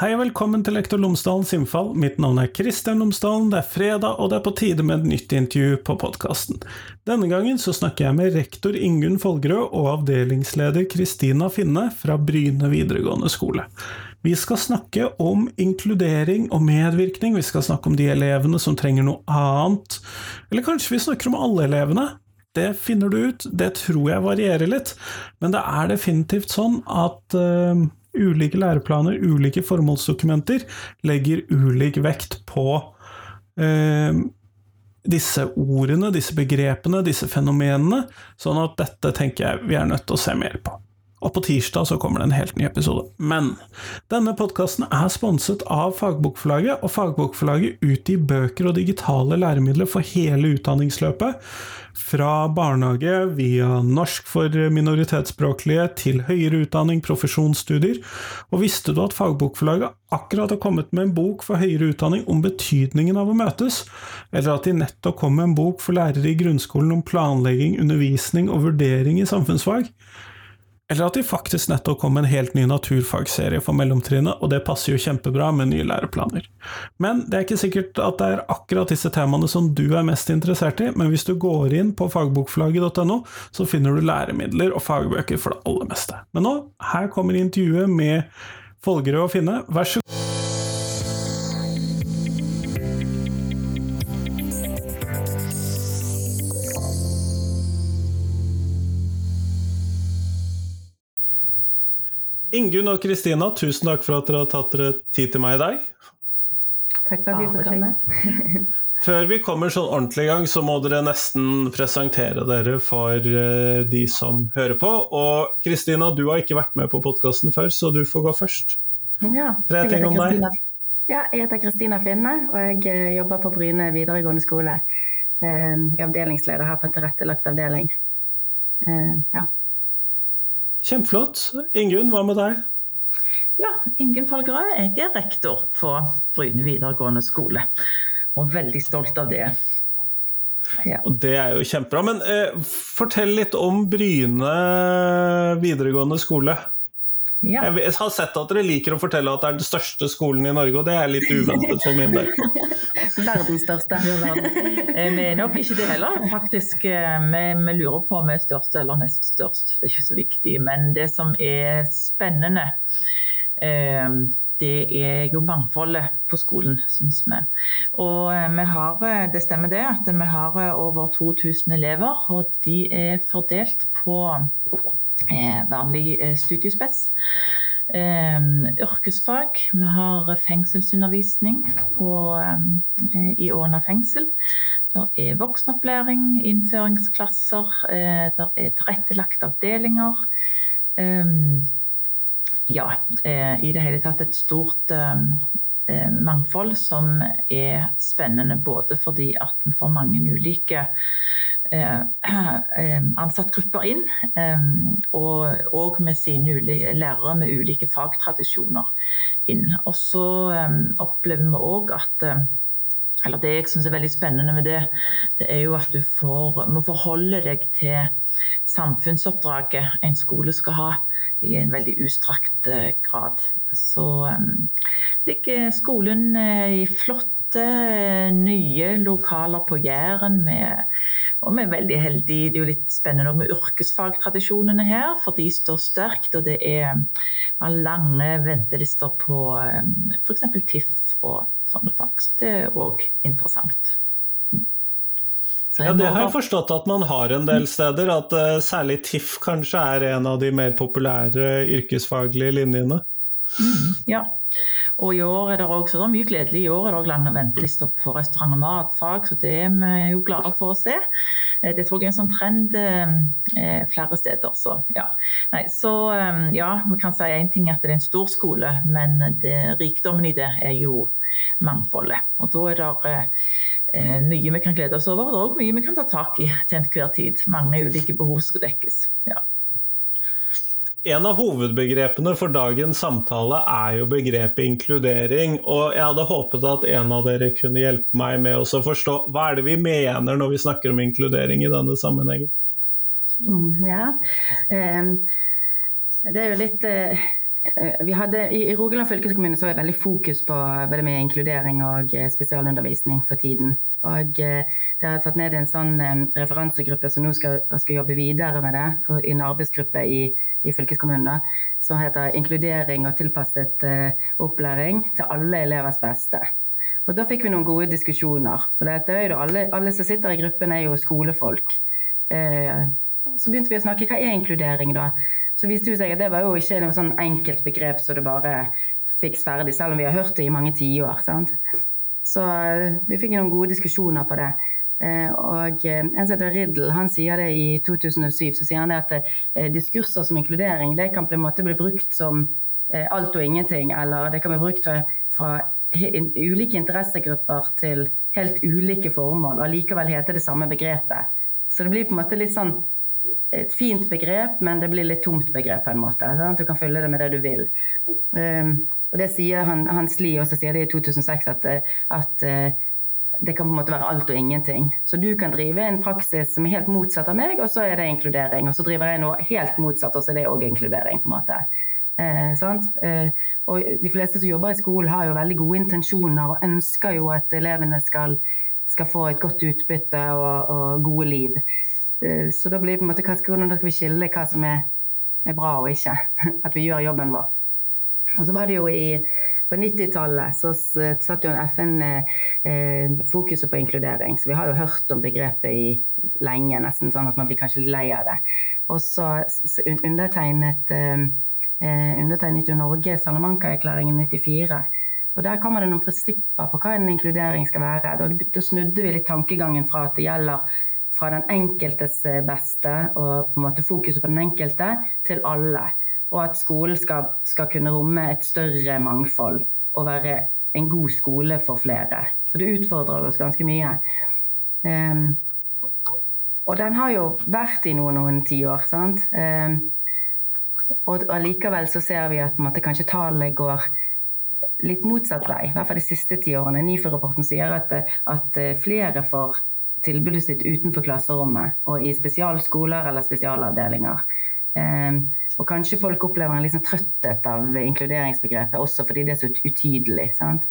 Hei og velkommen til Lektor Lomsdalens innfall. Mitt navn er Kristian Lomsdalen. Det er fredag, og det er på tide med et nytt intervju på podkasten. Denne gangen så snakker jeg med rektor Ingunn Folgerød og avdelingsleder Kristina Finne fra Bryne videregående skole. Vi skal snakke om inkludering og medvirkning, vi skal snakke om de elevene som trenger noe annet. Eller kanskje vi snakker om alle elevene? Det finner du ut, det tror jeg varierer litt, men det er definitivt sånn at uh, ulike læreplaner, ulike formålsdokumenter, legger ulik vekt på eh, disse ordene, disse begrepene, disse fenomenene, sånn at dette tenker jeg vi er nødt til å se mer på. Og på tirsdag så kommer det en helt ny episode. Men denne podkasten er sponset av Fagbokforlaget, og Fagbokforlaget utgir bøker og digitale læremidler for hele utdanningsløpet. Fra barnehage via norsk for minoritetsspråklige til høyere utdanning, profesjonsstudier. Og visste du at Fagbokforlaget akkurat har kommet med en bok for høyere utdanning om betydningen av å møtes? Eller at de nettopp kom med en bok for lærere i grunnskolen om planlegging, undervisning og vurdering i samfunnsfag? Eller at de faktisk nettopp kom med en helt ny naturfagserie for mellomtrinnet, og det passer jo kjempebra med nye læreplaner. Men det er ikke sikkert at det er akkurat disse temaene som du er mest interessert i, men hvis du går inn på fagbokflagget.no, så finner du læremidler og fagbøker for det aller meste. Men nå, her kommer intervjuet med Folgerød og Finne, vær så god. Ingunn og Kristina, tusen takk for at dere har tatt dere tid til meg i dag. Takk for at vi fikk komme. Før vi kommer sånn ordentlig i gang, så må dere nesten presentere dere for eh, de som hører på. Og Kristina, du har ikke vært med på podkasten før, så du får gå først. Ja, Tre ting om deg. Ja, jeg heter Kristina Finne, og jeg eh, jobber på Bryne videregående skole. Eh, jeg er avdelingsleder her på en tilrettelagt avdeling. Ja. Kjempeflott. Ingunn, hva med deg? Ja, Ingunn Falgerød. Jeg er rektor på Bryne videregående skole. Og veldig stolt av det. Ja. Det er jo kjempebra. Men eh, fortell litt om Bryne videregående skole. Ja. Jeg har sett at dere liker å fortelle at det er den største skolen i Norge, og det er litt uventet for min del. Verdens største. Eh, vi er nok ikke det heller, faktisk. Eh, vi, vi, lurer på om vi er størst eller nest størst. Det er ikke så viktig. Men det som er spennende, eh, det er jo mangfoldet på skolen, syns vi. Og vi har, det stemmer det, at vi har over 2000 elever. Og de er fordelt på vanlig studiespes. Yrkesfag. Vi har fengselsundervisning på, i Åna fengsel. Det er voksenopplæring, innføringsklasser, uh, det er tilrettelagte avdelinger. Ja, uh, i det hele tatt et stort mangfold som er spennende både fordi at vi får mange ulike Eh, eh, ansattgrupper inn. Eh, og, og med sine ulike, lærere med ulike fagtradisjoner inn. Og så opplever vi òg at eller det jeg syns er veldig spennende med det, det er jo at du får, må forholde deg til samfunnsoppdraget en skole skal ha, i en veldig ustrakt grad. Så ligger skolen i flott nye lokaler på Jæren. Og vi er veldig heldige. Det er jo litt spennende med yrkesfagtradisjonene her, for de står sterkt. Og det er lange ventelister på eh, f.eks. TIFF og sånne fag. Så det er òg interessant. Ja, Det har jeg forstått at man har en del steder. At uh, særlig TIFF kanskje er en av de mer populære yrkesfaglige linjene. Ja, og i år er det er mye gledelig. I år er det også lange ventelister på restaurant- og matfag, så det er vi jo glade for å se. Eh, det tror jeg er en sånn trend eh, flere steder. Så ja. Nei, så eh, ja, vi kan si én ting at det er en stor skole, men det, rikdommen i det er jo mangfoldet. Og da er det eh, mye vi kan glede oss over, og det er òg mye vi kan ta tak i til enhver tid. Mange ulike behov skal dekkes. Ja. En av hovedbegrepene for dagens samtale er jo begrepet inkludering. Og jeg hadde håpet at en av dere kunne hjelpe meg med å forstå hva er det vi mener når vi snakker om inkludering i denne sammenhengen? Mm, ja, um, det er jo litt uh, vi hadde, I Rogaland fylkeskommune så var det veldig fokus på både med inkludering og spesialundervisning for tiden. Og det har satt ned en sånn referansegruppe som nå skal, skal jobbe videre med det, i en arbeidsgruppe i, i fylkeskommunen da, som heter 'Inkludering og tilpasset opplæring til alle elevers beste'. Og Da fikk vi noen gode diskusjoner. For dette er jo alle, alle som sitter i gruppen, er jo skolefolk. Eh, så begynte vi å snakke hva er inkludering, da. Så viste det seg at det var jo ikke noe sånn enkelt begrep som det bare fiks ferdig, selv om vi har hørt det i mange tiår. Så eh, vi fikk noen gode diskusjoner på det. Eh, og eh, en som heter Riddle, han sier det i 2007, så sier han at diskurser som inkludering det kan på en måte bli brukt som alt og ingenting, eller det kan bli brukt fra ulike interessegrupper til helt ulike formål, og likevel heter det samme begrepet. Så det blir på en måte litt sånn et fint begrep, men det blir litt tomt begrep på en måte. Sant? Du kan fylle det med det du vil. Um, og det sier han, Hans Lie også sier det i 2006, at, at uh, det kan på en måte være alt og ingenting. Så du kan drive en praksis som er helt motsatt av meg, og så er det inkludering. Og så driver jeg noe helt motsatt, og så er det òg inkludering. på en måte. Eh, eh, og de fleste som jobber i skolen har jo veldig gode intensjoner og ønsker jo at elevene skal, skal få et godt utbytte og, og gode liv. Eh, så da blir det på en måte, skal vi skille hva som er, er, bra og ikke? At vi gjør jobben vår. Og så var det jo i, På 90-tallet så satt jo FN eh, fokuset på inkludering. Så vi har jo hørt om begrepet i lenge, nesten sånn at man blir kanskje litt lei av det. Og så undertegnet eh, eh, undertegnet jo Norge Salamanca-erklæringen 94. Og Der kommer det noen prinsipper på hva en inkludering skal være. Da, da snudde vi litt tankegangen fra at det gjelder fra den enkeltes eh, beste og på en måte fokuset på den enkelte, til alle. Og at skolen skal, skal kunne romme et større mangfold og være en god skole for flere. Så det utfordrer oss ganske mye. Um, og den har jo vært i noen noen tiår. sant? Um, og allikevel så ser vi at måte, kanskje tallet går litt motsatt vei, i hvert fall de siste ti årene. NIFU-rapporten sier at, at, flere får tilbudet sitt utenfor klasserommet og i spesialskoler eller spesialavdelinger. Um, og kanskje folk opplever en liksom trøtthet av inkluderingsbegrepet også fordi det er så utydelig. Sant?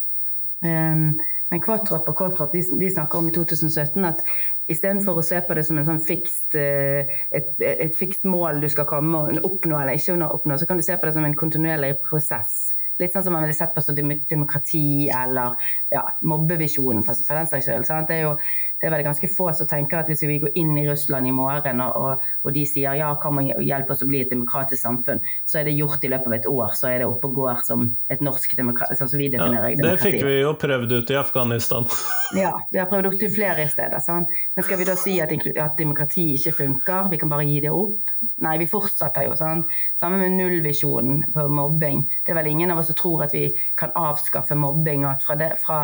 Um, men Kvartrop og Kvartrop de, de, snakker om i 2017 at istedenfor å se på det som sånn fikst, eh, et, et fikst mål du skal komme og oppnå eller ikke oppnå, så kan du se på det som en kontinuerlig prosess. Litt sånn som man ville sett på demokrati eller ja, mobbevisjonen for, for den saks skyld. Det er jo det er vel ganske få som tenker at hvis vi går inn i Russland i morgen og, og, de sier ja, kan man hjelpe oss å bli et demokratisk samfunn, så er det gjort i løpet av et år. Så er det oppe og går som et norsk demokrati, sånn som vi definerer ja, Det fikk vi jo prøvd ut i Afghanistan. ja, vi har prøvd ut i flere steder. Sant? Men skal vi da si at, at, demokrati ikke funker, vi kan bare gi det opp? Nei, vi fortsetter jo. Sant? Samme med nullvisjonen på mobbing. Det er vel ingen av oss som tror at vi kan avskaffe mobbing, og at fra, det, fra,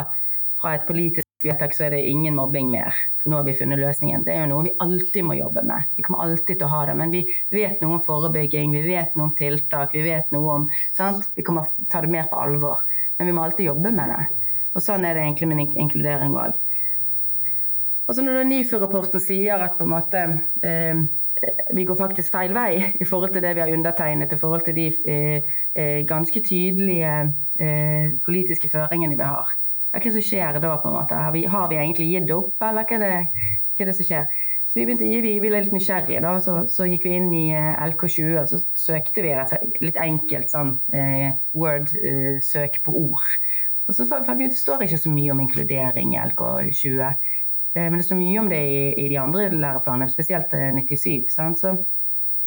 fra et politisk vedtak så er det ingen mobbing mer. For nå har vi funnet løsningen. Det er jo noe vi alltid må jobbe med. Vi kommer alltid til å ha det. Men vi vet noe om forebygging, vi vet noe om tiltak, vi vet noe om sant? Vi kommer til å ta det mer på alvor. Men vi må alltid jobbe med det. Og sånn er det egentlig med inkludering òg. Og så når NIFU-rapporten sier at på en måte eh, vi går faktisk feil vei i forhold til det vi har undertegnet, i forhold til de eh, eh ganske tydelige eh, politiske føringene vi har hva er det som skjer da? på en måte? Har vi, har vi egentlig gitt opp, eller hva er det, hva er det som skjer? Så vi begynte, vi ble litt nysgjerrige, da, så, så, gikk vi inn i eh, LK20 og så søkte vi litt enkelt sånn eh, Word-søk eh, på ord. Og så fant vi ut det står ikke så mye om inkludering i LK20. Eh, men det står mye om det i, i de andre læreplanene, spesielt 97. Eh, sant? Så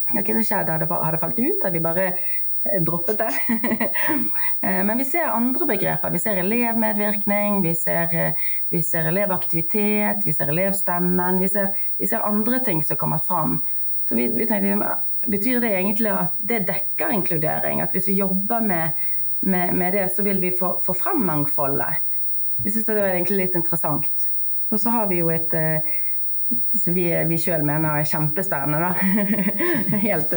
ja, hva som skjedde? Har det, falt ut? Har vi bare droppet det. Eh, men vi ser andre begreper. Vi ser elevmedvirkning, vi ser, eh, vi ser elevaktivitet, vi ser elevstemmen. Vi ser, vi ser, andre ting som kommer fram. Så vi, vi tenkte, Betyr det egentlig at det dekker inkludering? At hvis vi jobber med, med, med det, så vil vi få, få frem mangfoldet? Vi syns det var egentlig litt interessant. Og så har vi jo et eh, som vi, vi sjøl mener er kjempespennende, da. helt,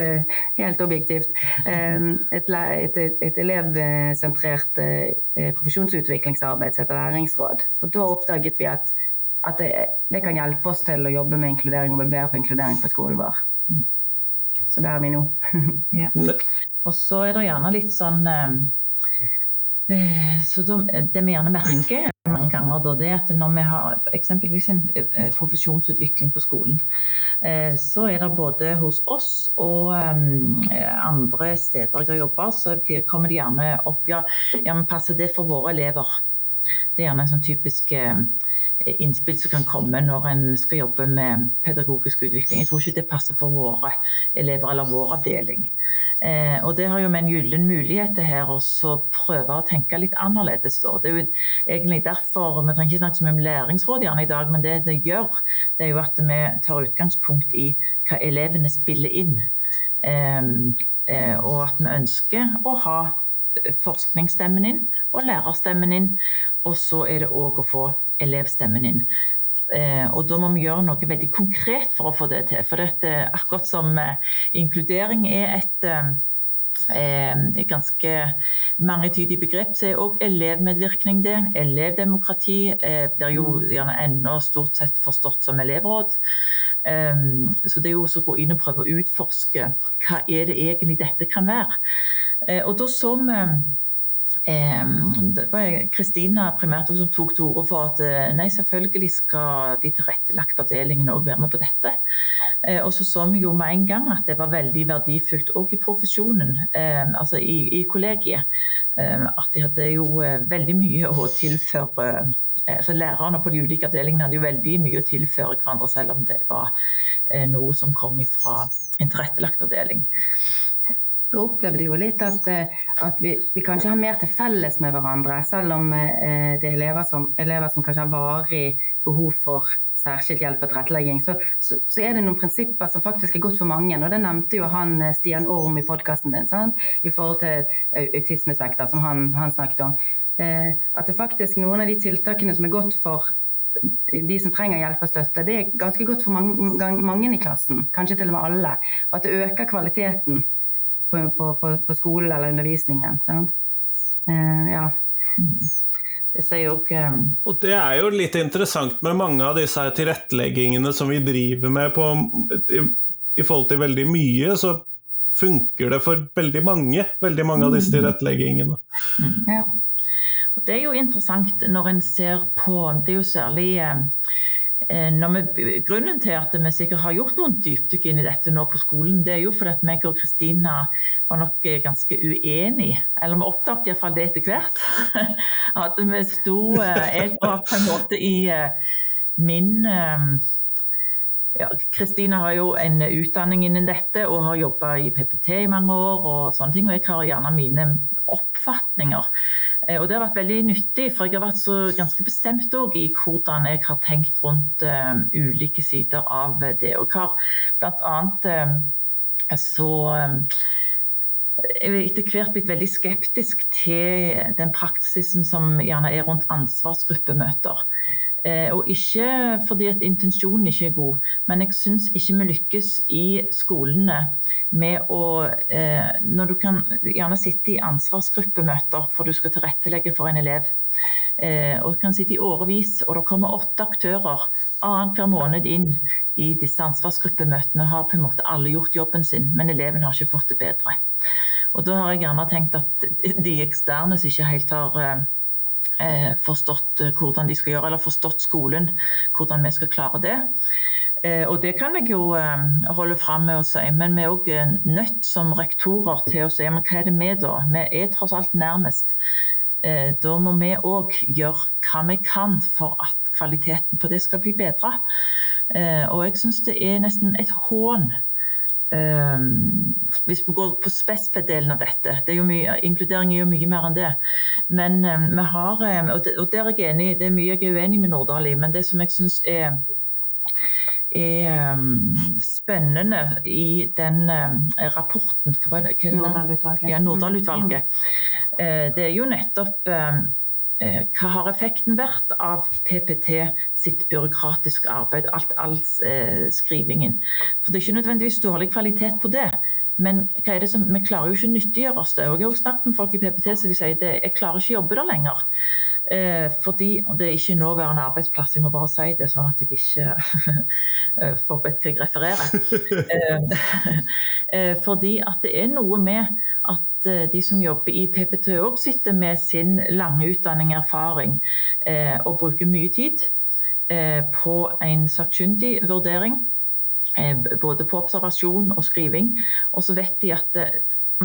helt, objektivt. Et, et, et elevsentrert eh, profesjonsutviklingsarbeid som heter Læringsråd. Og da oppdaget vi at, at det, det, kan hjelpe oss til å jobbe med inkludering og bli bedre på inkludering på skolen vår. Så der er vi nå. ja. Og så er det gjerne litt sånn så Det vi gjerne merker mange ganger, da, det er at når vi har eksempelvis en profesjonsutvikling på skolen, så er det både hos oss og andre steder jeg jobba, så kommer det gjerne opp ja, ja, men passer det for våre elever? Det er gjerne en sånn typisk eh, innspill som kan komme når en skal jobbe med pedagogisk utvikling. Jeg tror ikke det passer for våre elever eller vår avdeling. Eh, og det har jo med en gyllen mulighet til her å prøve å tenke litt annerledes. Da. Det er jo egentlig derfor, Vi trenger ikke snakke så mye om læringsrådgjerne i dag, men det det gjør, det er jo at vi tar utgangspunkt i hva elevene spiller inn. Eh, eh og at vi ønsker å ha forskningsstemmen inn og lærerstemmen inn. Og så er det òg å få elevstemmen inn. Eh, og da må vi gjøre noe veldig konkret for å få det til. For dette, akkurat som eh, inkludering er et eh, eh ganske mangetydig begrep, så er òg elevmedvirkning det. Elevdemokrati blir jo mm. gjerne ennå stort sett forstått som elevråd. Så det er jo å gå inn og prøve å utforske hva er det egentlig dette kan være. Og da så vi det var Kristina primært som tok til orde for at eh, nei, selvfølgelig skal de tilrettelagte avdelingene òg være med på dette. Eh, og så så vi jo med en gang at det var veldig verdifullt òg i profesjonen, altså i, i kollegiet. At de hadde jo eh, veldig mye å tilføre så Lærerne på de ulike avdelingene hadde jo veldig mye å tilføre hverandre, selv om det var noe som kom fra en tilrettelagt avdeling opplevde jo litt at, eh, at vi, vi, kanskje har mer til felles med hverandre, selv om eh, det er elever som, elever som kanskje har varig behov for særskilt hjelp og tilrettelegging, så, så, så, er det noen prinsipper som faktisk er godt for mange. og Det nevnte jo han eh, Stian Orm i podkasten din, sant? i forhold til autismespekter, som han, han snakket om. At det faktisk noen av de tiltakene som er godt for de som trenger hjelp og støtte, det er ganske godt for mange, mange i klassen, kanskje til og med alle. Og at det øker kvaliteten på, på, på, skolen eller undervisningen. Uh, ja. Det sier jo ikke Og det er jo litt interessant med mange av disse tilretteleggingene som vi driver med på, i, i, forhold til veldig mye, så funker det for veldig mange, veldig mange av disse mm. tilretteleggingene. Ja. Det er jo interessant når en ser på Det er jo særlig eh, Eh, vi, grunnen til at vi sikkert har gjort noen dypdykk inn i dette nå på skolen, det er jo fordi at meg og Kristina var nok eh, ganske uenige. Eller vi oppdaget iallfall det etter hvert. At vi sto eh, Jeg var på en måte i min Kristina ja, har jo en utdanning innen dette og har jobba i PPT i mange år. Og sånne ting, og jeg har gjerne mine oppfatninger. Eh, og Det har vært veldig nyttig, for jeg har vært så ganske bestemt i hvordan jeg har tenkt rundt uh, ulike sider av det. Og har annet Uh, så um, etter hvert blitt veldig skeptisk til den praksisen som gjerne er rundt ansvarsgruppemøter. Eh, og ikke fordi at intensjonen ikke er god, men jeg syns ikke vi lykkes i skolene med å eh, Når du kan gjerne sitte i ansvarsgruppemøter for du skal tilrettelegge for en elev, eh, og du kan sitte i årevis, og det kommer åtte aktører annenhver måned inn i disse ansvarsgruppemøtene, har på en måte alle gjort jobben sin, men eleven har ikke fått det bedre. Og da har jeg gjerne tenkt at de eksterne som ikke helt har forstått eh, hvordan de skal gjøre, eller forstått skolen, hvordan vi skal klare det. Eh, og det kan jeg jo eh, holde fram med å si, men vi er òg eh, nødt som rektorer til å si men hva er det vi da? Vi er tross alt nærmest. Eh, da må vi òg gjøre hva vi kan for at kvaliteten på det skal bli bedre. og jeg syns det er nesten et hån Um, hvis vi går på spesped-delen av dette, det er jo mye, inkludering er jo mye mer enn det. Men um, vi har, um, og, det, og der er jeg enig, det er mye jeg er uenig med Nordahl i, men det som jeg syns er, er spennende i den rapporten Nordahl-utvalget. Ja, Nordahl-utvalget. Mm. Uh, det er jo nettopp hva har effekten vært av PPT sitt byråkratiske arbeid, alt, all eh, skrivingen. For det er ikke nødvendigvis dårlig kvalitet på det, Men hva er det som, vi klarer jo ikke å nyttiggjøre oss det. Og jeg har også snakket med folk i PPT som de sier at jeg klarer ikke å jobbe der lenger. Eh, fordi det er ikke nåværende arbeidsplass, jeg må bare si det sånn at jeg ikke eh, får vet hva jeg refererer. Eh, eh, fordi at det er noe med at eh, de som jobber i PPT òg sitter med sin lange utdanning og erfaring eh, og bruker mye tid på en sakkyndig vurdering både på observasjon og skriving. Og så vet de at det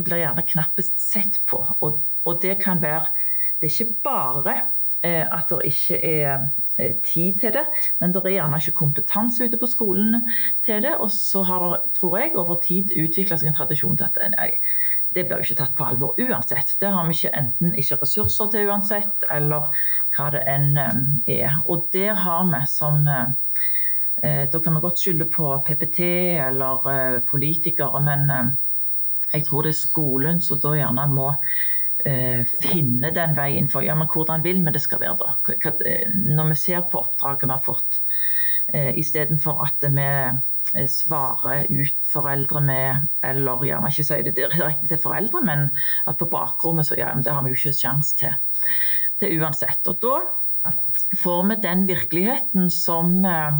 blir gjerne knappest sett på. Og, og det kan være Det er ikke bare eh, at det ikke er eh, tid til det, men det er gjerne ikke kompetanse ute på skolen til det. Og så har det, tror jeg, over tid utvikla seg en tradisjon til at nei, det blir jo ikke tatt på alvor uansett. Det har vi ikke enten ikke ressurser til uansett, eller hva det enn er. Og der har vi som Eh, da kan vi godt skylde på PPT eller eh, politikere, men eh, jeg tror det er skolen som da gjerne må finne den veien for ja, men hvordan vil vi det skal være da? Når vi ser på oppdraget vi har fått, istedenfor at vi svarer ut foreldre med, eller gjerne ikke sier det direkte til foreldre, men at på bakrommet så ja, det har vi jo ikke sjanse til, til uansett. Og da får vi den virkeligheten som eh,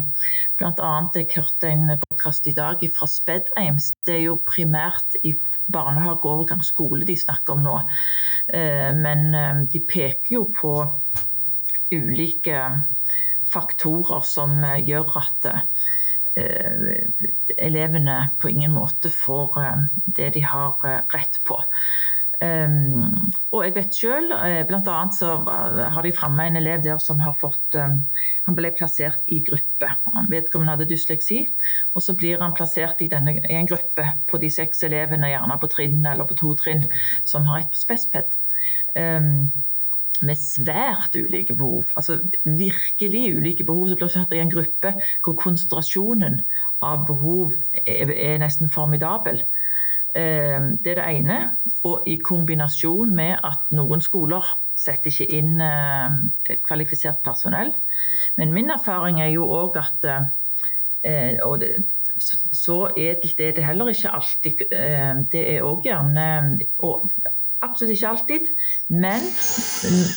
bl.a. jeg hørte en podkast i dag fra Spedheims. Det er jo primært i barnehage overgang skole de snakker om nå. Eh, men eh, de peker jo på ulike faktorer som gjør at elevene på ingen måte får det de har rett på. Um, og jeg vet selv, blant bl.a. så har de framme en elev der som har fått um, Han ble plassert i gruppe. Vedkommende hadde dysleksi. Og så blir han plassert i, denne, i en gruppe på de seks elevene, gjerne på trinn eller på to trinn, som har et på Spesped. Um, med svært ulike behov, altså virkelig ulike behov, som blir satt i en gruppe hvor konsentrasjonen av behov er, er nesten formidabel. Eh, det er det ene. Og i kombinasjon med at noen skoler setter ikke inn eh, kvalifisert personell. Men min erfaring er jo òg at eh, og det, så edelt er det heller ikke alltid. Det er òg gjerne og Absolutt ikke alltid, men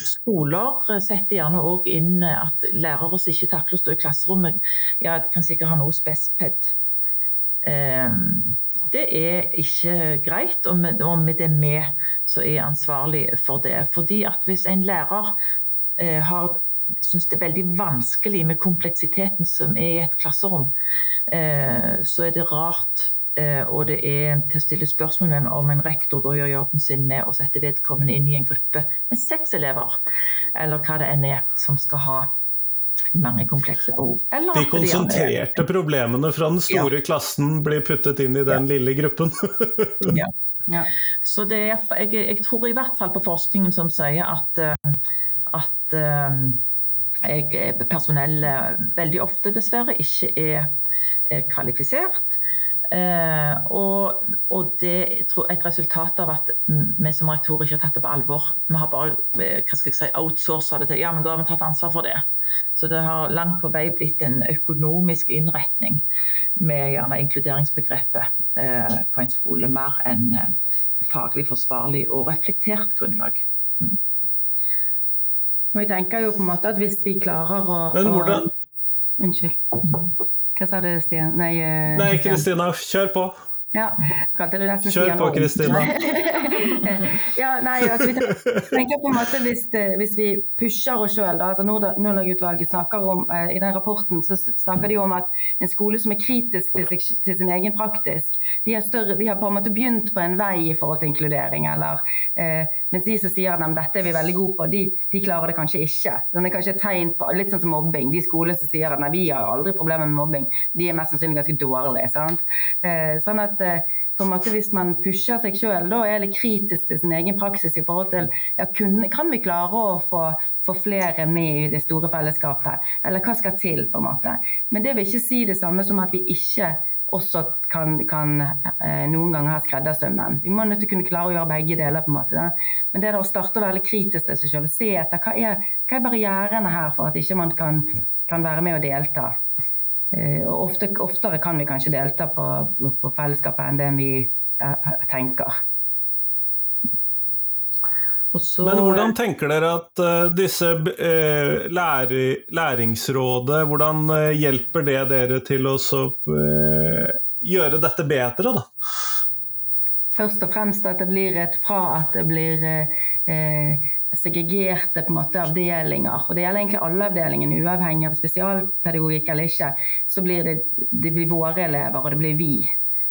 skoler setter gjerne òg inn at lærere som ikke takler å stå i klasserommet, ja, det kan sikkert ha noe spesped. Det er ikke greit, og det er vi som er ansvarlig for det. Fordi at hvis en lærer eh, har syns det er veldig vanskelig med kompleksiteten som er i et klasserom, eh, så er det rart eh, og det er til å stille spørsmål med om en rektor da gjør jobben sin med å sette vedkommende inn i en gruppe med seks elever, eller hva det enn er som skal ha mange komplekse behov. Eller de konsentrerte problemene fra den store ja. klassen blir puttet inn i den ja. lille gruppen. ja. ja. Så det er, jeg, jeg, tror i hvert fall på forskningen som sier at, eh, at eh, jeg, personell veldig ofte dessverre ikke er kvalifisert. Eh, og, og, det er et resultat av at vi som rektorer ikke har tatt det på alvor. Vi har bare eh, hva skal jeg si, outsourca det til ja, men da har vi tatt ansvar for det. Så det har langt på vei blitt en økonomisk innretning med gjerne inkluderingsbegrepet eh, på en skole, mer enn eh, faglig forsvarlig og reflektert grunnlag. Mm. Og jeg tenker jo på en måte at hvis vi klarer å Men hvordan? Unnskyld. Hva sa du, Stian? Nei, uh, Nei Kristina, kjør på. Ja, Kjør på, Kristina. ja, nei, altså, vi tenker på en måte hvis, hvis vi pusher oss sjøl altså Nordlag-utvalget snakker om eh, I den rapporten så snakker de om at en skole som er kritisk til, seg, til sin egen praktisk, de har, større, de har, på en måte begynt på en vei i forhold til inkludering. Eller, eh, mens de som sier at dette er vi veldig gode på, de, de, klarer det kanskje ikke. Den er kanskje et tegn på, Litt sånn som mobbing. De skoler som sier at nei, vi har aldri problemer med mobbing, de er mest sannsynlig ganske dårlige. Sant? Eh, sånn at Eh, på en måte hvis man pusher seg sjøl, da er litt kritisk til sin egen praksis i forhold til ja, kun, kan vi klare å få, få, flere med i det store fellesskapet, eller hva skal til? på en måte. Men det vil ikke si det samme som at vi ikke også kan, kan eh, noen ganger ha skreddersømmen. Vi må nødt til å kunne klare å gjøre begge deler. på en måte. Men det er å starte å være litt kritisk til seg selv og se etter hva er, hva er barrierene her for at ikke man kan, kan være med og delta. Eh, og ofte, oftere kan vi kanskje delta på, på fellesskapet enn det vi tenker. Så, Men hvordan tenker dere at uh, disse uh, lære, læringsrådet, hvordan uh, hjelper det dere til å gjøre dette bedre, da? Først og fremst at det blir et fra at det blir segregerte på en måte, avdelinger. Og det gjelder egentlig alle avdelingene, uavhengig av spesialpedagogikk eller ikke. Så blir det, det blir våre elever, og det blir vi.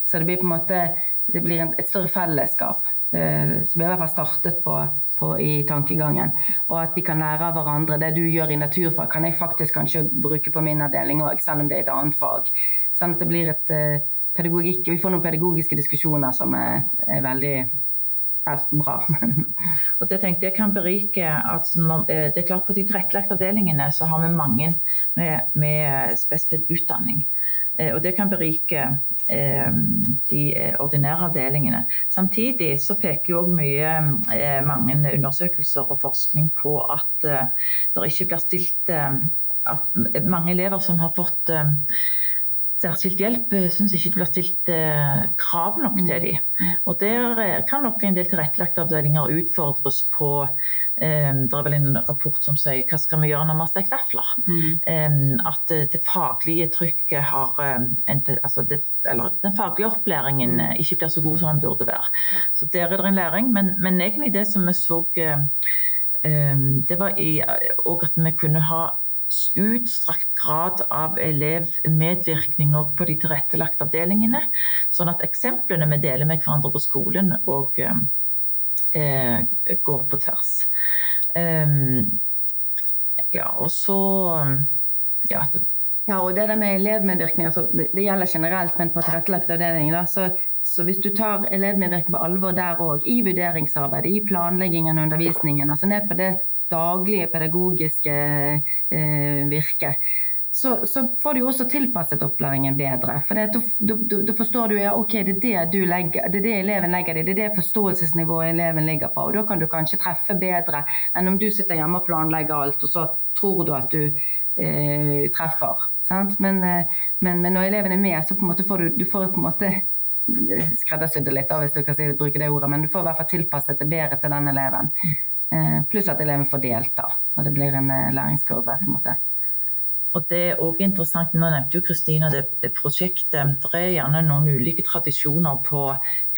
Så det blir på en måte det blir et større fellesskap. Eh, som vi i hvert fall startet på, på, i tankegangen. Og at vi kan lære av hverandre. Det du gjør i naturfag, kan jeg faktisk kanskje bruke på min avdeling òg, selv om det er et annet fag. Sånn at det blir et eh, pedagogikk, Vi får noen pedagogiske diskusjoner som er, er veldig er bra. og det tenkte jeg kan berike at Det er klart På de tilrettelagte avdelingene så har vi mange med, med spesifikk utdanning. Eh, og det kan berike eh, de ordinære avdelingene. Samtidig så peker jo mye eh, mange undersøkelser og forskning på at det ikke blir stilt at mange elever som har fått særskilt hjelp, eh, syns ikke det blir stilt eh, krav nok til de. dem. Mm. Og der eh, kan nok en del tilrettelagte avdelinger utfordres på eh, Det er vel en rapport som sier 'hva skal vi gjøre når vi har stekt vafler'? Mm. Eh, at det faglige trykket har en, altså det, Eller den faglige opplæringen mm. ikke blir så god som den burde være. Så der er det en læring. Men, men egentlig det som vi så det var i, at vi kunne ha utstrakt grad av elevmedvirkning på de tilrettelagte avdelingene. Sånn at eksemplene vi deler med hverandre på skolen òg eh, går på tvers. Um, ja, og så ja, ja, og det der med elevmedvirkning, altså, det, gjelder generelt, men på tilrettelagte Da, Så, så, hvis du tar elevmedvirkning på alvor der òg, i vurderingsarbeidet, i planleggingen og undervisningen, altså ned på det daglige pedagogiske eh, virke, så, så, får du også tilpasset opplæringen bedre. For da forstår du ja, ok, det er det, legger, det er det eleven legger i, det er det forståelsesnivået eleven ligger på. og Da kan du kanskje treffe bedre enn om du sitter hjemme og planlegger alt, og så tror du at du eh, treffer. Men, eh, men, men, når eleven er med, så får du, du får på en måte skreddersydd det litt, hvis du kan si, bruke det ordet, men du får i hvert fall tilpasset det bedre til den eleven. Eh, pluss at eleven får delta, og det blir en eh, læringskurve. på en måte. Og det er også interessant, Nå nevnte jo Kristina det, det, prosjektet. Det er gjerne noen ulike tradisjoner på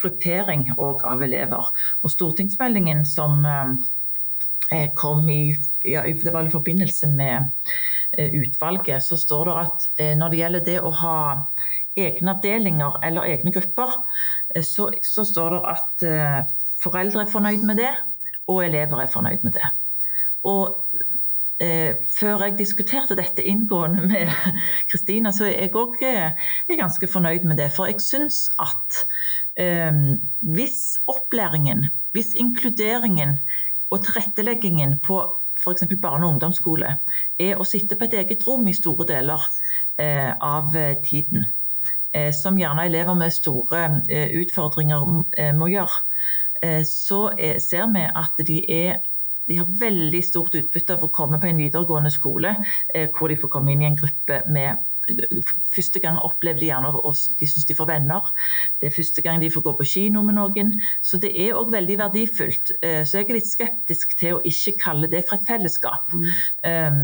gruppering av elever. Og Stortingsmeldingen som eh, kom i, ja, i forbindelse med utvalget, så står det at når det gjelder det å ha egne avdelinger eller egne grupper, så, så, står det at foreldre er fornøyd med det, og elever er fornøyd med det. Og eh, før jeg diskuterte dette inngående med Kristina, så er jeg òg eh, ganske fornøyd med det. For jeg syns at eh, hvis opplæringen, hvis inkluderingen og tilretteleggingen på f.eks. barne- og ungdomsskole er å sitte på et eget rom i store deler eh, av tiden, eh, som gjerne elever med store eh, utfordringer må gjøre, Eh, så ser vi at de, er, de har veldig stort utbytte av å komme på en videregående skole eh, hvor de får komme inn i en gruppe med Første gang opplever de gjerne og de syns de får venner. Det er første gang de får gå på kino med noen. Så det er òg veldig verdifullt. Eh, så jeg er litt skeptisk til å ikke kalle det for et fellesskap. Mm. Eh,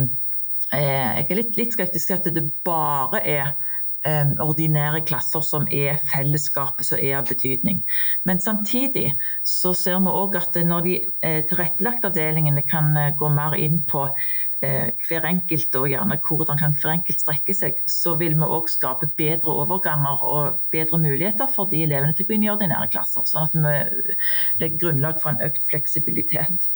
jeg er litt, litt skeptisk til at det bare er eh, ordinære klasser som er fellesskapet som er av betydning. Men samtidig så ser vi òg at når de eh, tilrettelagte avdelingene kan eh, gå mer inn på eh, hver enkelt og gjerne hvordan kan hver enkelt strekke seg, så vil vi òg skape bedre overganger og bedre muligheter for de elevene til å gå inn i ordinære klasser. Sånn at vi legger grunnlag for en økt fleksibilitet.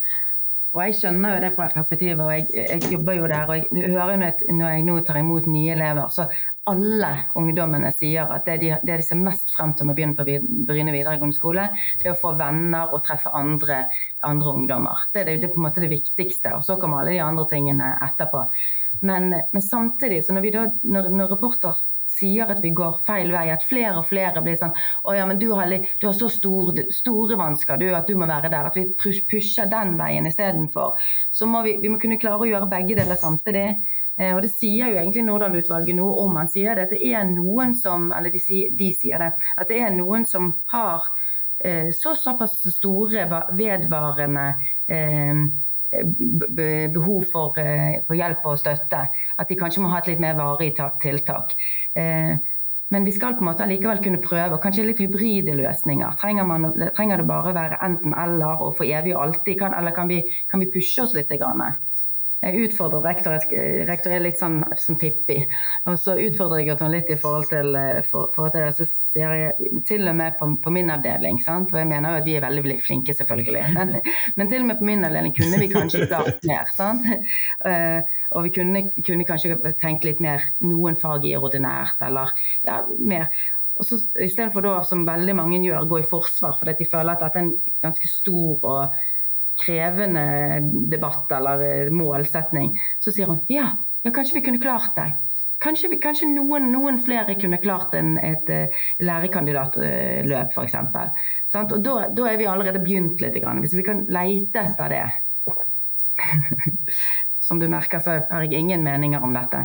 Og jeg skjønner jo det fra perspektivet, og jeg, jeg, jobber jo der. Og jeg hører jo når jeg nå tar imot nye elever, så alle ungdommene sier at det de, det de ser mest frem til med å begynne på Bryne videregående skole, det er å få venner og treffe andre, andre ungdommer. Det er, det, det er, på en måte det viktigste. Og så kommer alle de andre tingene etterpå. Men, men samtidig, så når, da, når, når reporter sier at vi går feil vei, at flere og flere blir sånn Å ja, men du har, du har så store, store vansker du, at du må være der. At vi pusher den veien istedenfor. Så må vi, vi må kunne klare å gjøre begge deler samtidig. Eh, og Det sier jo egentlig Nordahl-utvalget noe om. Han sier det at det er noen som eller de, de sier det, at det er noen som har eh, så såpass store vedvarende eh, behov for, eh, for, hjelp og støtte at de kanskje må ha et litt mer varig tiltak. Eh, men vi skal på en måte likevel kunne prøve, kanskje litt hybride løsninger. Trenger, man, trenger det bare være enten-eller og for evig og alltid, kan, eller kan vi, kan vi pushe oss litt? Grann? Jeg utfordret rektor, rektor er litt sånn som Pippi. Og så utfordrer jeg henne litt i forhold til, for, forhold det. Så sier jeg til og med på, på min avdeling, sant? og jeg mener jo at vi er veldig flinke, selvfølgelig. Men, men, til og med på min avdeling kunne vi kanskje klart mer. Sant? Uh, og vi kunne, kunne, kanskje tenkt litt mer noen fag i ordinært, eller ja, mer. Og så Istedenfor da, som veldig mange gjør, gå i forsvar fordi de føler at dette er en ganske stor og krevende debatt eller eh, målsetning, så sier hun ja, ja kanskje vi kunne klart det. Kanskje, kanskje noen, noen, flere kunne klart en, et et lærekandidatløp, f.eks. Og da, da, er vi allerede begynt litt. Hvis vi kan leite etter det. Som du merker, så har jeg ingen meninger om dette.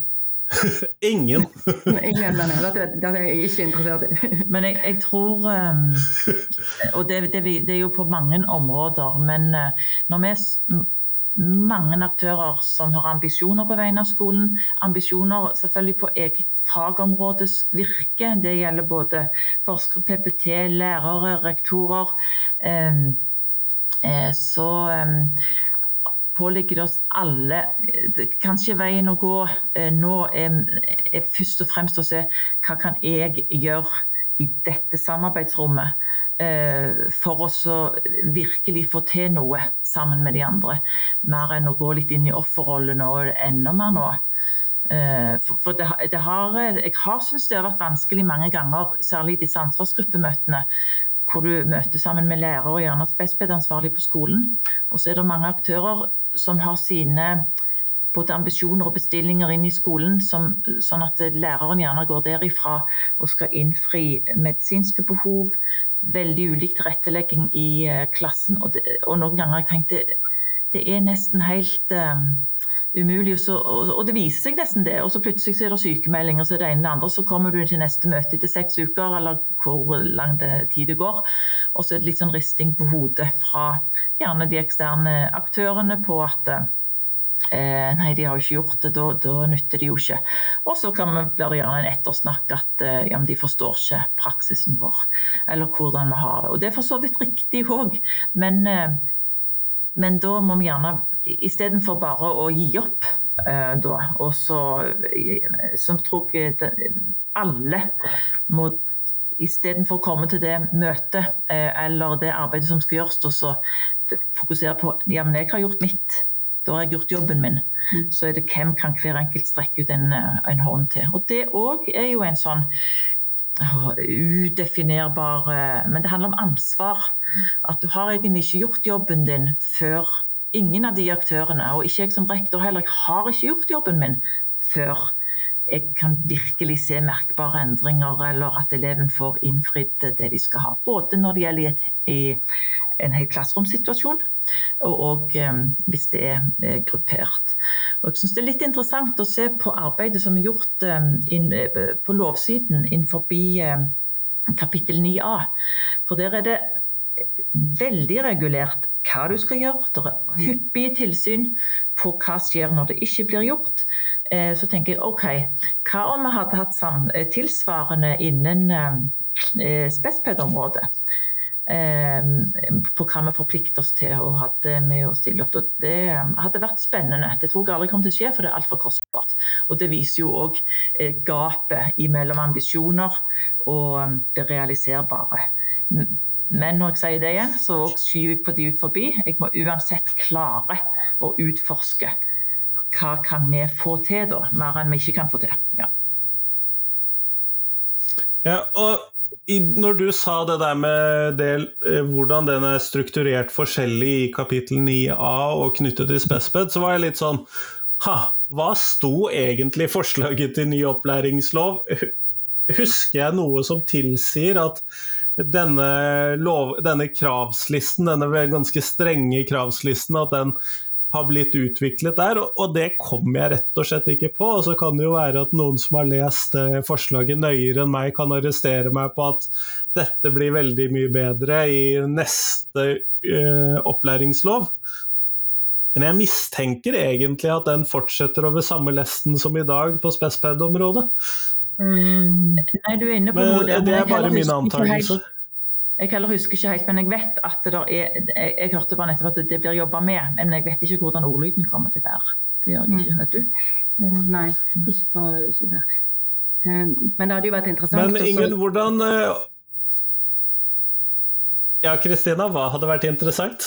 Ingen. Ingen mener, dette, dette, er jeg ikke interessert i. men jeg, jeg tror um, Og det, det, det, er jo på mange områder. Men uh, når vi er mange aktører som har ambisjoner på vegne av skolen. Ambisjoner selvfølgelig på eget fagområdes virke. Det gjelder både forskere, PPT, lærere, rektorer. Um, eh, så um, påligger det oss alle Kanskje veien å gå eh, nå er, er, først og fremst å se hva kan jeg gjøre i dette samarbeidsrommet eh, for å virkelig få til noe sammen med de andre. Mer enn å gå litt inn i offerrollen og enda mer nå. Eh, for det, det har, jeg har syntes det har vært vanskelig mange ganger, særlig i disse ansvarsgruppemøtene, hvor du møter sammen med lærere og gjerne spesped-ansvarlig på skolen. Og så er det mange aktører som har sine både ambisjoner og bestillinger inn i skolen, som, sånn at læreren gjerne går derifra og skal innfri medisinske behov. Veldig ulik tilrettelegging i uh, klassen. Og, det, og, noen ganger har jeg tenkt det, det er nesten helt uh, umulig. Så, og, og, det viser seg nesten det. Og så plutselig er det sykemelding, og så er det ene det andre. Så kommer du til neste møte etter seks uker, eller hvor lang tid det går. Og så er det litt sånn risting på hodet fra gjerne de eksterne aktørene på at eh, nei, de har jo ikke gjort det, da, da nytter det jo ikke. Og så blir det gjerne en ettersnakk at eh, ja, de forstår ikke praksisen vår, eller hvordan vi har det. Og det er for så vidt riktig òg, men eh, men da må vi gjerne istedenfor bare å gi opp, eh, da, og så, så tror jeg alle må istedenfor å komme til det møtet eh, eller det arbeidet som skal gjøres, og så fokusere på ja, men jeg har gjort mitt. Da har jeg gjort jobben min. Mm. Så er det hvem kan hver enkelt strekke ut en, en hånd til. Og det òg er jo en sånn udefinerbar Men det handler om ansvar. At du har egentlig ikke gjort jobben din før ingen av de aktørene, og ikke jeg som rektor heller, jeg har ikke gjort jobben min før jeg kan virkelig se merkbare endringer, eller at eleven får innfridd det de skal ha. Både når det gjelder i, en hel klasseromssituasjon, og, og um, hvis det er uh, gruppert. Og jeg synes Det er litt interessant å se på arbeidet som er gjort um, inn, på lovsiden innenfor kapittel 9a. For der er det veldig regulert hva du skal gjøre. Det er hyppige tilsyn på hva skjer når det ikke blir gjort. Eh, så tenker jeg OK, hva om vi hadde hatt eh, tilsvarende innen eh, spesped-området? På hva vi forplikter oss til og hadde med å stille opp. Og Det hadde vært spennende. Det tror jeg aldri kommer til å skje, for det er altfor kostbart. Og det viser jo òg gapet mellom ambisjoner og det realiserbare. Men når jeg sier det igjen, så skyver jeg på de ut forbi. Jeg må uansett klare å utforske hva kan vi få til, da, mer enn vi ikke kan få til. Ja, ja og i, når du sa det der med del, eh, hvordan den er strukturert forskjellig i kapittel 9a og knyttet til Spesped, så var jeg litt sånn Ha, hva sto egentlig forslaget til ny opplæringslov? Husker jeg noe som tilsier at denne, lov, denne, kravslisten, denne ganske strenge kravslisten, at den har blitt utviklet der, og det kommer jeg rett og slett ikke på. Og så kan det jo være at noen som har lest forslaget nøyere enn meg, kan arrestere meg på at dette blir veldig mye bedre i neste uh, opplæringslov. Men jeg mistenker egentlig at den fortsetter over samme lesten som i dag på Spesped-området. Mm. Nei, du er inne på men, noe der. Det er bare min antakelse. Jeg heller husker ikke helt, men jeg vet at det er Jeg, jeg hørte bare nettopp at det blir jobba med, men jeg vet ikke hvordan ordlyden kommer til å være. Det gjør jeg ikke, vet du. Uh, nei, ikke, på, ikke der. Uh, men det hadde jo vært interessant Men Ingen, hvordan uh, ja, Kristina, hva hadde vært interessant?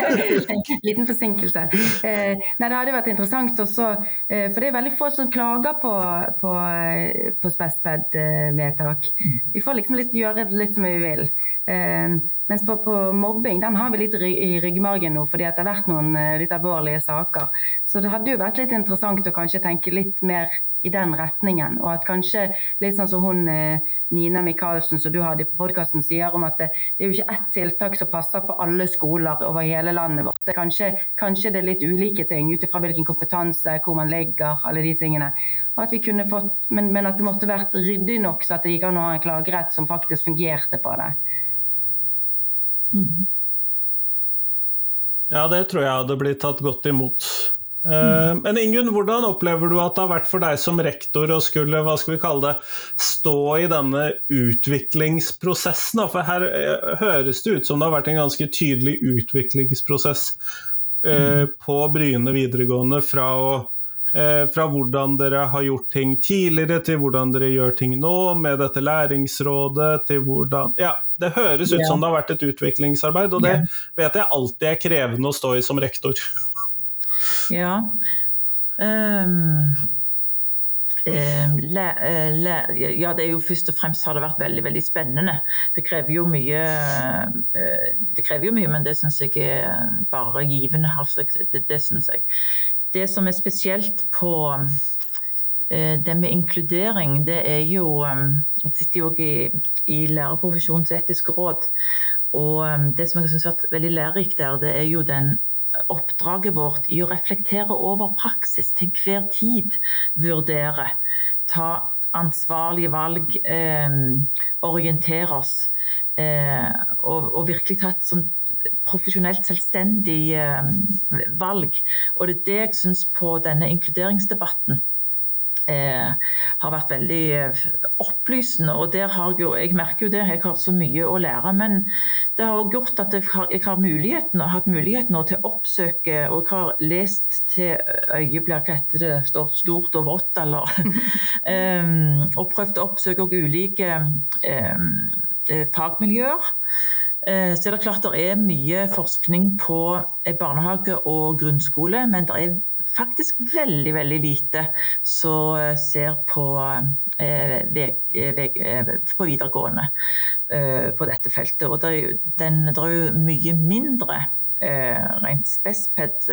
Liten forsinkelse. Eh, nei, det hadde vært interessant også, eh, for det er veldig få som klager på, på, eh, på Spesped-vedtak. Vi får liksom litt, gjøre litt som vi vil. Eh, mens på, på, mobbing den har vi litt i ryggmargen nå, fordi det har vært noen eh, litt alvorlige saker. Så det hadde jo vært litt interessant å kanskje tenke litt mer i den retningen. Og at kanskje litt sånn som hun eh, Nina Michaelsen som du hadde på podkasten sier om at det, det, er jo ikke ett tiltak som passer på alle skoler over hele landet vårt. Kanskje, kanskje, det er litt ulike ting ut ifra hvilken kompetanse, hvor man ligger, alle de tingene. Og at vi kunne fått, men, men at det måtte vært ryddig nok så at det gikk an å ha en klagerett som faktisk fungerte på det. Mm. Ja, det tror jeg hadde blitt tatt godt imot. Mm. Men Ingunn, hvordan opplever du at det har vært for deg som rektor å skulle hva skal vi kalle det, stå i denne utviklingsprosessen? For her eh, høres det ut som det har vært en ganske tydelig utviklingsprosess mm. på Bryne videregående fra, å, fra hvordan dere har gjort ting tidligere, til hvordan dere gjør ting nå, med dette læringsrådet, til hvordan Ja, det høres ut som det har vært et utviklingsarbeid, og det vet jeg alltid er krevende å stå i som rektor. Ja. Um, le, le, ja, det er jo først og fremst har det vært veldig veldig spennende. Det krever jo mye, eh, det krever jo mye men det syns jeg er bare givende. Altså, det, det synes jeg. Det som er spesielt på eh, det med inkludering, det er jo Jeg sitter jo òg i, i lærerprofesjonens etiske råd. Og det som jeg syns har vært veldig lærerikt der, det er jo den oppdraget vårt i å reflektere over praksis, til enhver tid vurdere, ta ansvarlige valg, eh, orientere oss. Eh, og, og, virkelig ta et sånn profesjonelt selvstendig eh, valg. Og det er det jeg syns på denne inkluderingsdebatten eh, har vært veldig eh, opplysende. Og der har jeg jo, jeg merker jo det, jeg har så mye å lære. Men det har også gjort at jeg har, jeg har muligheten, hatt muligheten til å oppsøke, og jeg har lest til øyet blir hva heter det, står stort og vått, eller eh, Og prøvd å oppsøke ulike um, fagmiljøer. Så det er klart det er mye forskning på barnehage og grunnskole, men det er faktisk veldig, veldig lite som eh, ser på, eh, eh, på videregående på dette feltet. Og det er jo, den, det er jo mye mindre rent spesped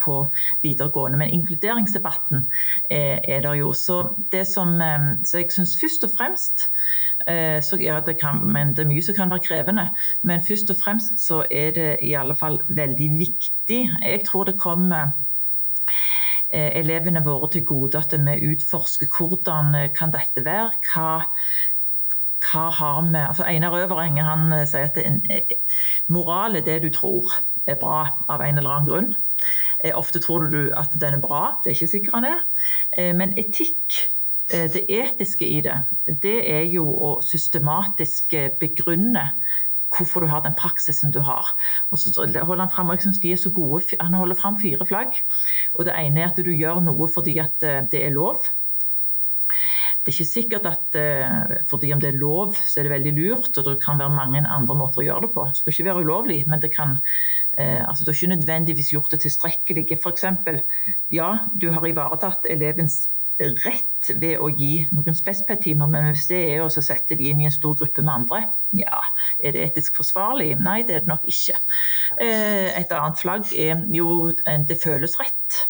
på videregående. Men inkluderingsdebatten er, er der jo. Så det som så jeg syns først og fremst så ja, det kan, men det er mye som kan være krevende. Men først og fremst så er det i alle fall veldig viktig. Jeg tror det kommer Eh, elevene våre til gode at vi utforsker hvordan eh, kan dette være. Hva, hva har vi altså Einar Øverenge han eh, sier at moral er det du tror er bra av en eller annen grunn. Ofte tror du at den er bra, det er ikke sikkert han er. Men etikk, det etiske i det, det er jo å systematisk begrunne hvorfor du har den praksisen du har. Og så holder Han frem, og jeg synes de er så gode, han holder fram fire flagg. og Det ene er at du gjør noe fordi at eh, det er lov. Det er ikke sikkert at uh, fordi om det er lov, så er det veldig lurt. og Det kan være mange andre måter å gjøre det på. Det skal ikke være ulovlig, men det kan uh, altså Du har ikke nødvendigvis gjort det tilstrekkelig. F.eks. ja, du har ivaretatt elevens rett ved å gi noen spesped-timer, men hvis det er å sette de inn i en stor gruppe med andre, ja, er det etisk forsvarlig? Nei, det er det nok ikke. Eh, et annet flagg er jo det føles rett.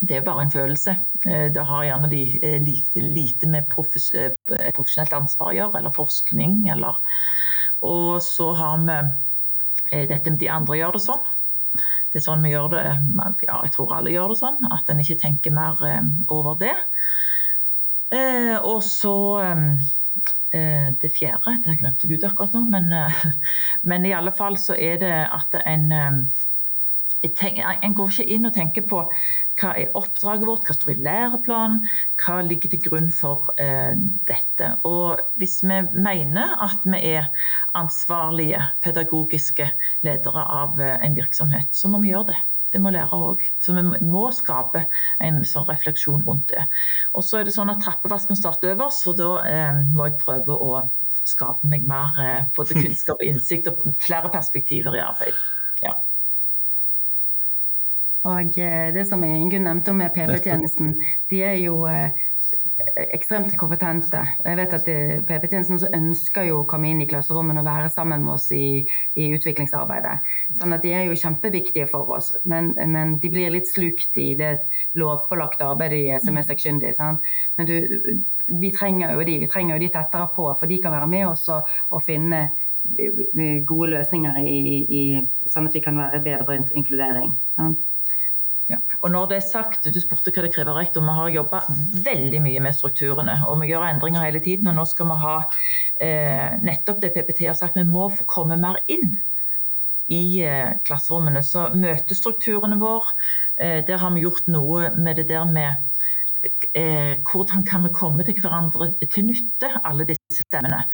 Det er bare en følelse. Eh, det har gjerne de, lite med profesjonelt ansvar å gjøre, eller forskning, eller Og så har vi dette med de andre gjør det sånn. det er sånn vi gjør det. Ja, jeg tror alle gjør det sånn. At en ikke tenker mer over det. Og så det fjerde, det glemte ut akkurat nå, men, men, i alle fall så er det at en en går ikke inn og tenker på hva er oppdraget vårt, hva står i læreplanen, hva ligger til grunn for eh, dette. Og hvis vi mener at vi er ansvarlige pedagogiske ledere av eh, en virksomhet, så må vi gjøre det. Det må lære òg. Så vi må skape en sånn refleksjon rundt det. Og så er det sånn at trappevasken starter øverst, så da eh, må jeg prøve å skape meg mer eh, både kunnskap og innsikt og flere perspektiver i arbeid. Ja. Og eh, det som Ingunn nevnte om PP-tjenesten, de er jo eh, ekstremt kompetente. Og jeg vet at PP-tjenesten også ønsker jo å komme inn i klasserommene og være sammen med oss i, i utviklingsarbeidet. Sånn at de er jo kjempeviktige for oss, men, men de blir litt slukt i det lovpålagte arbeidet de er som er sakkyndige. Men du, vi trenger jo de, vi trenger jo de tettere på, for de kan være med oss og, og finne gode løsninger i, i, sånn at vi kan være bedre inkludering. Sant? Ja. Og når det er sagt, Du spurte hva det krever rektor. Vi har jobba veldig mye med strukturene. og Vi gjør endringer hele tiden. og Nå skal vi ha eh, nettopp det PPT har sagt, vi må få komme mer inn i eh, klasserommene. Så møtestrukturene våre, eh, der har vi gjort noe med det der med eh, hvordan kan vi komme til hverandre til nytte, alle disse stemmene.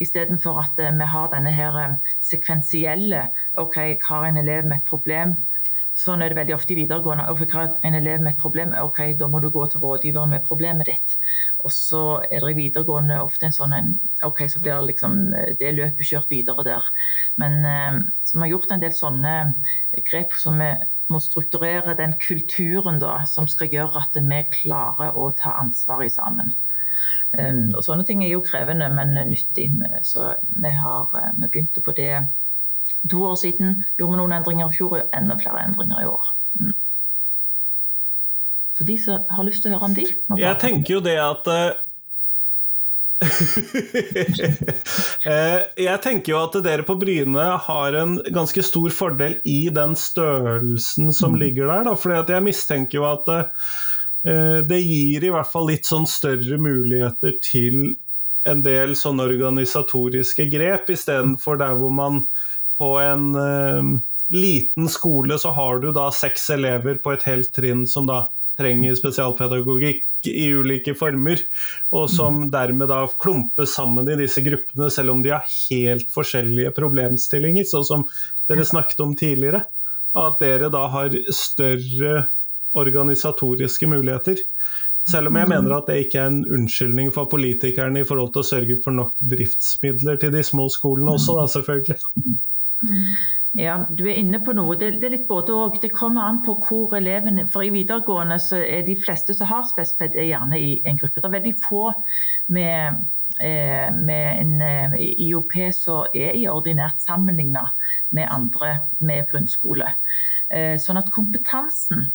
Istedenfor at eh, vi har denne her eh, sekvensielle OK, har en elev med et problem? Sånn er det veldig ofte i videregående. Og for en elev med et problem, ok, da må du gå til rådgiveren med problemet ditt. Og så er det i videregående ofte en sånn en, ok, så blir det liksom det løpet kjørt videre der. Men eh, vi har gjort en del sånne grep som vi må strukturere den kulturen da, som skal gjøre at vi klarer å ta ansvar i sammen. Um, og Sånne ting er jo krevende, men nyttig. Så vi, har, begynt vi begynte på det to år siden. Gjorde vi noen endringer i fjor, og enda flere endringer i år. Mm. Så de som har lyst til å høre om de Jeg tenker jo det at uh... Jeg tenker jo at dere på Bryne har en ganske stor fordel i den størrelsen som mm. ligger der. Da. Fordi jeg mistenker jo at uh, det gir i hvert fall litt sånn større muligheter til en del sånn organisatoriske grep, istedenfor der hvor man på en uh, liten skole så har du da seks elever på et helt trinn som da trenger spesialpedagogikk i ulike former, og som mm. dermed da klumpes sammen i disse gruppene, selv om de har helt forskjellige problemstillinger, sånn som dere snakket om tidligere. At dere da har større organisatoriske muligheter. Selv om jeg mener at det ikke er en unnskyldning for politikerne i forhold til å sørge for nok driftsmidler til de små skolene også, da selvfølgelig. Ja, du er inne på noe. Det, det er litt både og. Det kommer an på hvor elevene For i videregående så er de fleste som har spesped, er gjerne i en gruppe. Det er veldig få med, eh, med en eh, IOP som er i ordinært sammenligna med andre med grunnskole. Eh, sånn at kompetansen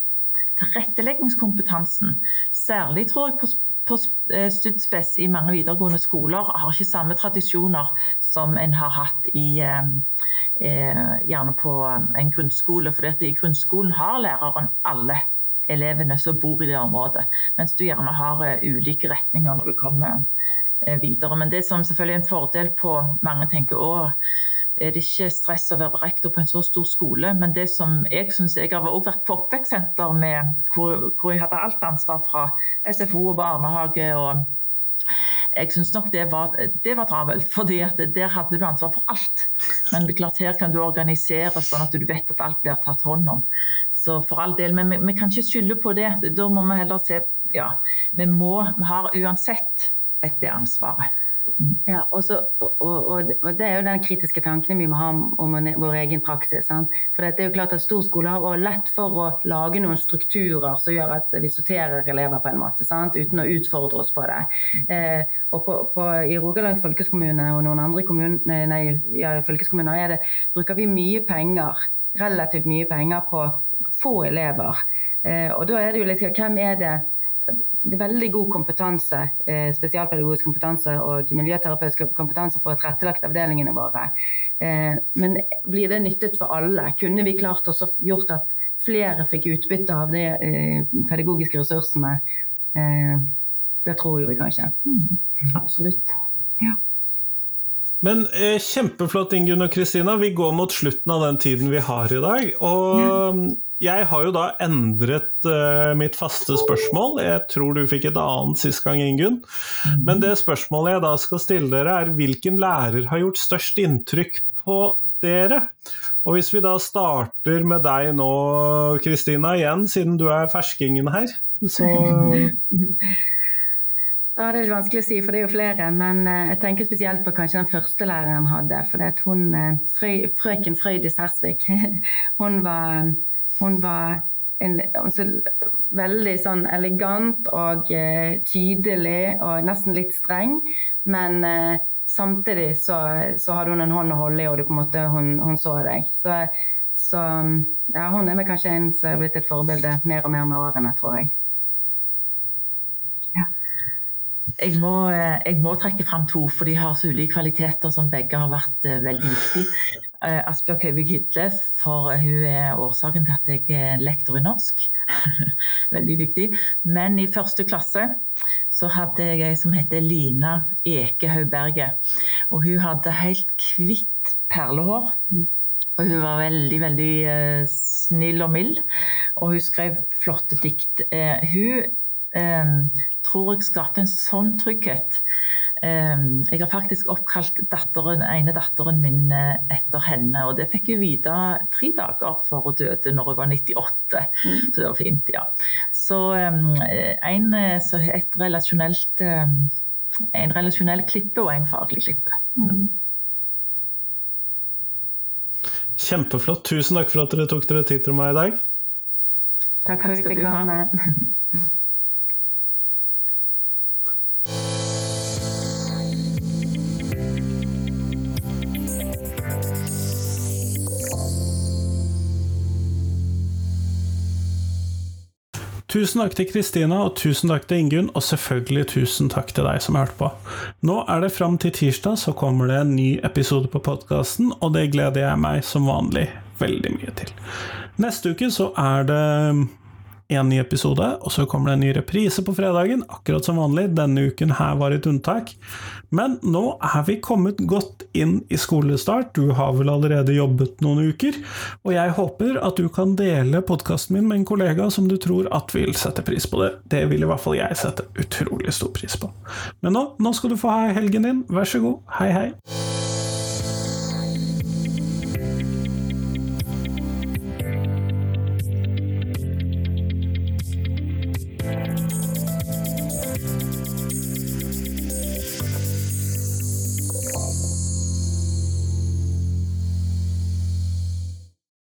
tilretteleggingskompetansen, særlig tror jeg på på eh, Studspes i mange videregående skoler har ikke samme tradisjoner som en har hatt i, eh, eh gjerne på en grunnskole. For i grunnskolen har læreren alle elevene som bor i det området. Mens du gjerne har ulike retninger når du kommer videre. Men det som selvfølgelig er en fordel på mange tenker å er det ikke stress å være rektor på en så stor skole. Men det som jeg syns Jeg har også vært på oppvekstsenter hvor, hvor, jeg hadde alt ansvar fra SFO og barnehage. og jeg syns nok det var, det var travelt, fordi der hadde du ansvar for alt. Men det er klart her kan du organisere sånn at du vet at alt blir tatt hånd om. Så for all del, Men vi, vi kan ikke skylde på det. Da må vi heller se Ja, vi må, vi har uansett et det ansvaret. Ja, og, så, og, og, og, Det er jo den kritiske tanken vi må ha om vår egen praksis. Sant? For det er jo klart at Stor skole har lett for å lage noen strukturer som gjør at vi sorterer elever på en måte, sant? uten å utfordre oss på det. Eh, og på, på, I Rogaland fylkeskommune og noen andre kommuner, nei, ja, fylkeskommuner det, bruker vi mye penger, relativt mye penger på få elever. Eh, og da er det jo litt hvem er det veldig god kompetanse, eh, spesialpedagogisk kompetanse og miljøterapeutisk kompetanse på tilrettelagte avdelingene våre. Eh, men blir det nyttet for alle? Kunne vi klart også gjort at flere fikk utbytte av de pedagogiske ressursene? Det tror vi kanskje. Mm. Absolutt. Ja. Men eh, Kjempeflott, Ingunn og Kristina. Vi går mot slutten av den tiden vi har i dag. Og jeg har jo da endret uh, mitt faste spørsmål. Jeg tror du fikk et annet sist gang, Ingunn. Men det spørsmålet jeg da skal stille dere, er hvilken lærer har gjort størst inntrykk på dere? Og hvis vi da starter med deg nå, Kristina, igjen, siden du er ferskingen her, så Ja, Det er litt vanskelig å si, for det er jo flere. Men uh, jeg tenker spesielt på kanskje den første læreren hadde. For det at hun, frø, frøken Frøydis Hersvik, hun var hun var en, altså, veldig sånn elegant og uh, tydelig og nesten litt streng. Men uh, samtidig så, så, hadde hun en hånd å holde i, og du, måte, hun, hun så deg. Så, så ja, hun er kanskje en som er blitt et forbilde mer og mer med årene, tror jeg. Jeg må, eh, jeg må, trekke fram to, for de har så ulike kvaliteter som begge har vært veldig viktige. Uh, Asbjørg Høivik Hydle, for hun er årsaken til at jeg er lektor i norsk. veldig dyktig. Men i første klasse så hadde jeg ei som heter Lina Ekehaug Berget. Og hun hadde helt hvitt perlehår. Og hun var veldig, veldig uh, snill og mild. Og hun skrev flotte dikt. hun tror jeg skapte en sånn trygghet. Ehm, jeg har faktisk oppkalt datteren, ene datteren min eh, etter henne, og det fikk hun vite tre dager før hun døde, når hun var 98. Mm. Så det var fint, ja. Så ehm, en, eh, så et relasjonelt En relasjonell klippe og en faglig klippe. Mm. Kjempeflott. Tusen takk for at dere tok dere tid til meg i dag. Takk takk skal du fikk Tusen takk til Kristina, og tusen takk til Ingunn, og selvfølgelig tusen takk til deg som hørte på. Nå er det fram til tirsdag, så kommer det en ny episode på podkasten, og det gleder jeg meg som vanlig veldig mye til. Neste uke så er det en ny episode, og så kommer det en ny reprise på fredagen, akkurat som vanlig. Denne uken her var et unntak. Men nå er vi kommet godt inn i skolestart. Du har vel allerede jobbet noen uker, og jeg håper at du kan dele podkasten min med en kollega som du tror at vil sette pris på det. Det vil i hvert fall jeg sette utrolig stor pris på. Men nå, nå skal du få ha helgen din. Vær så god. Hei, hei.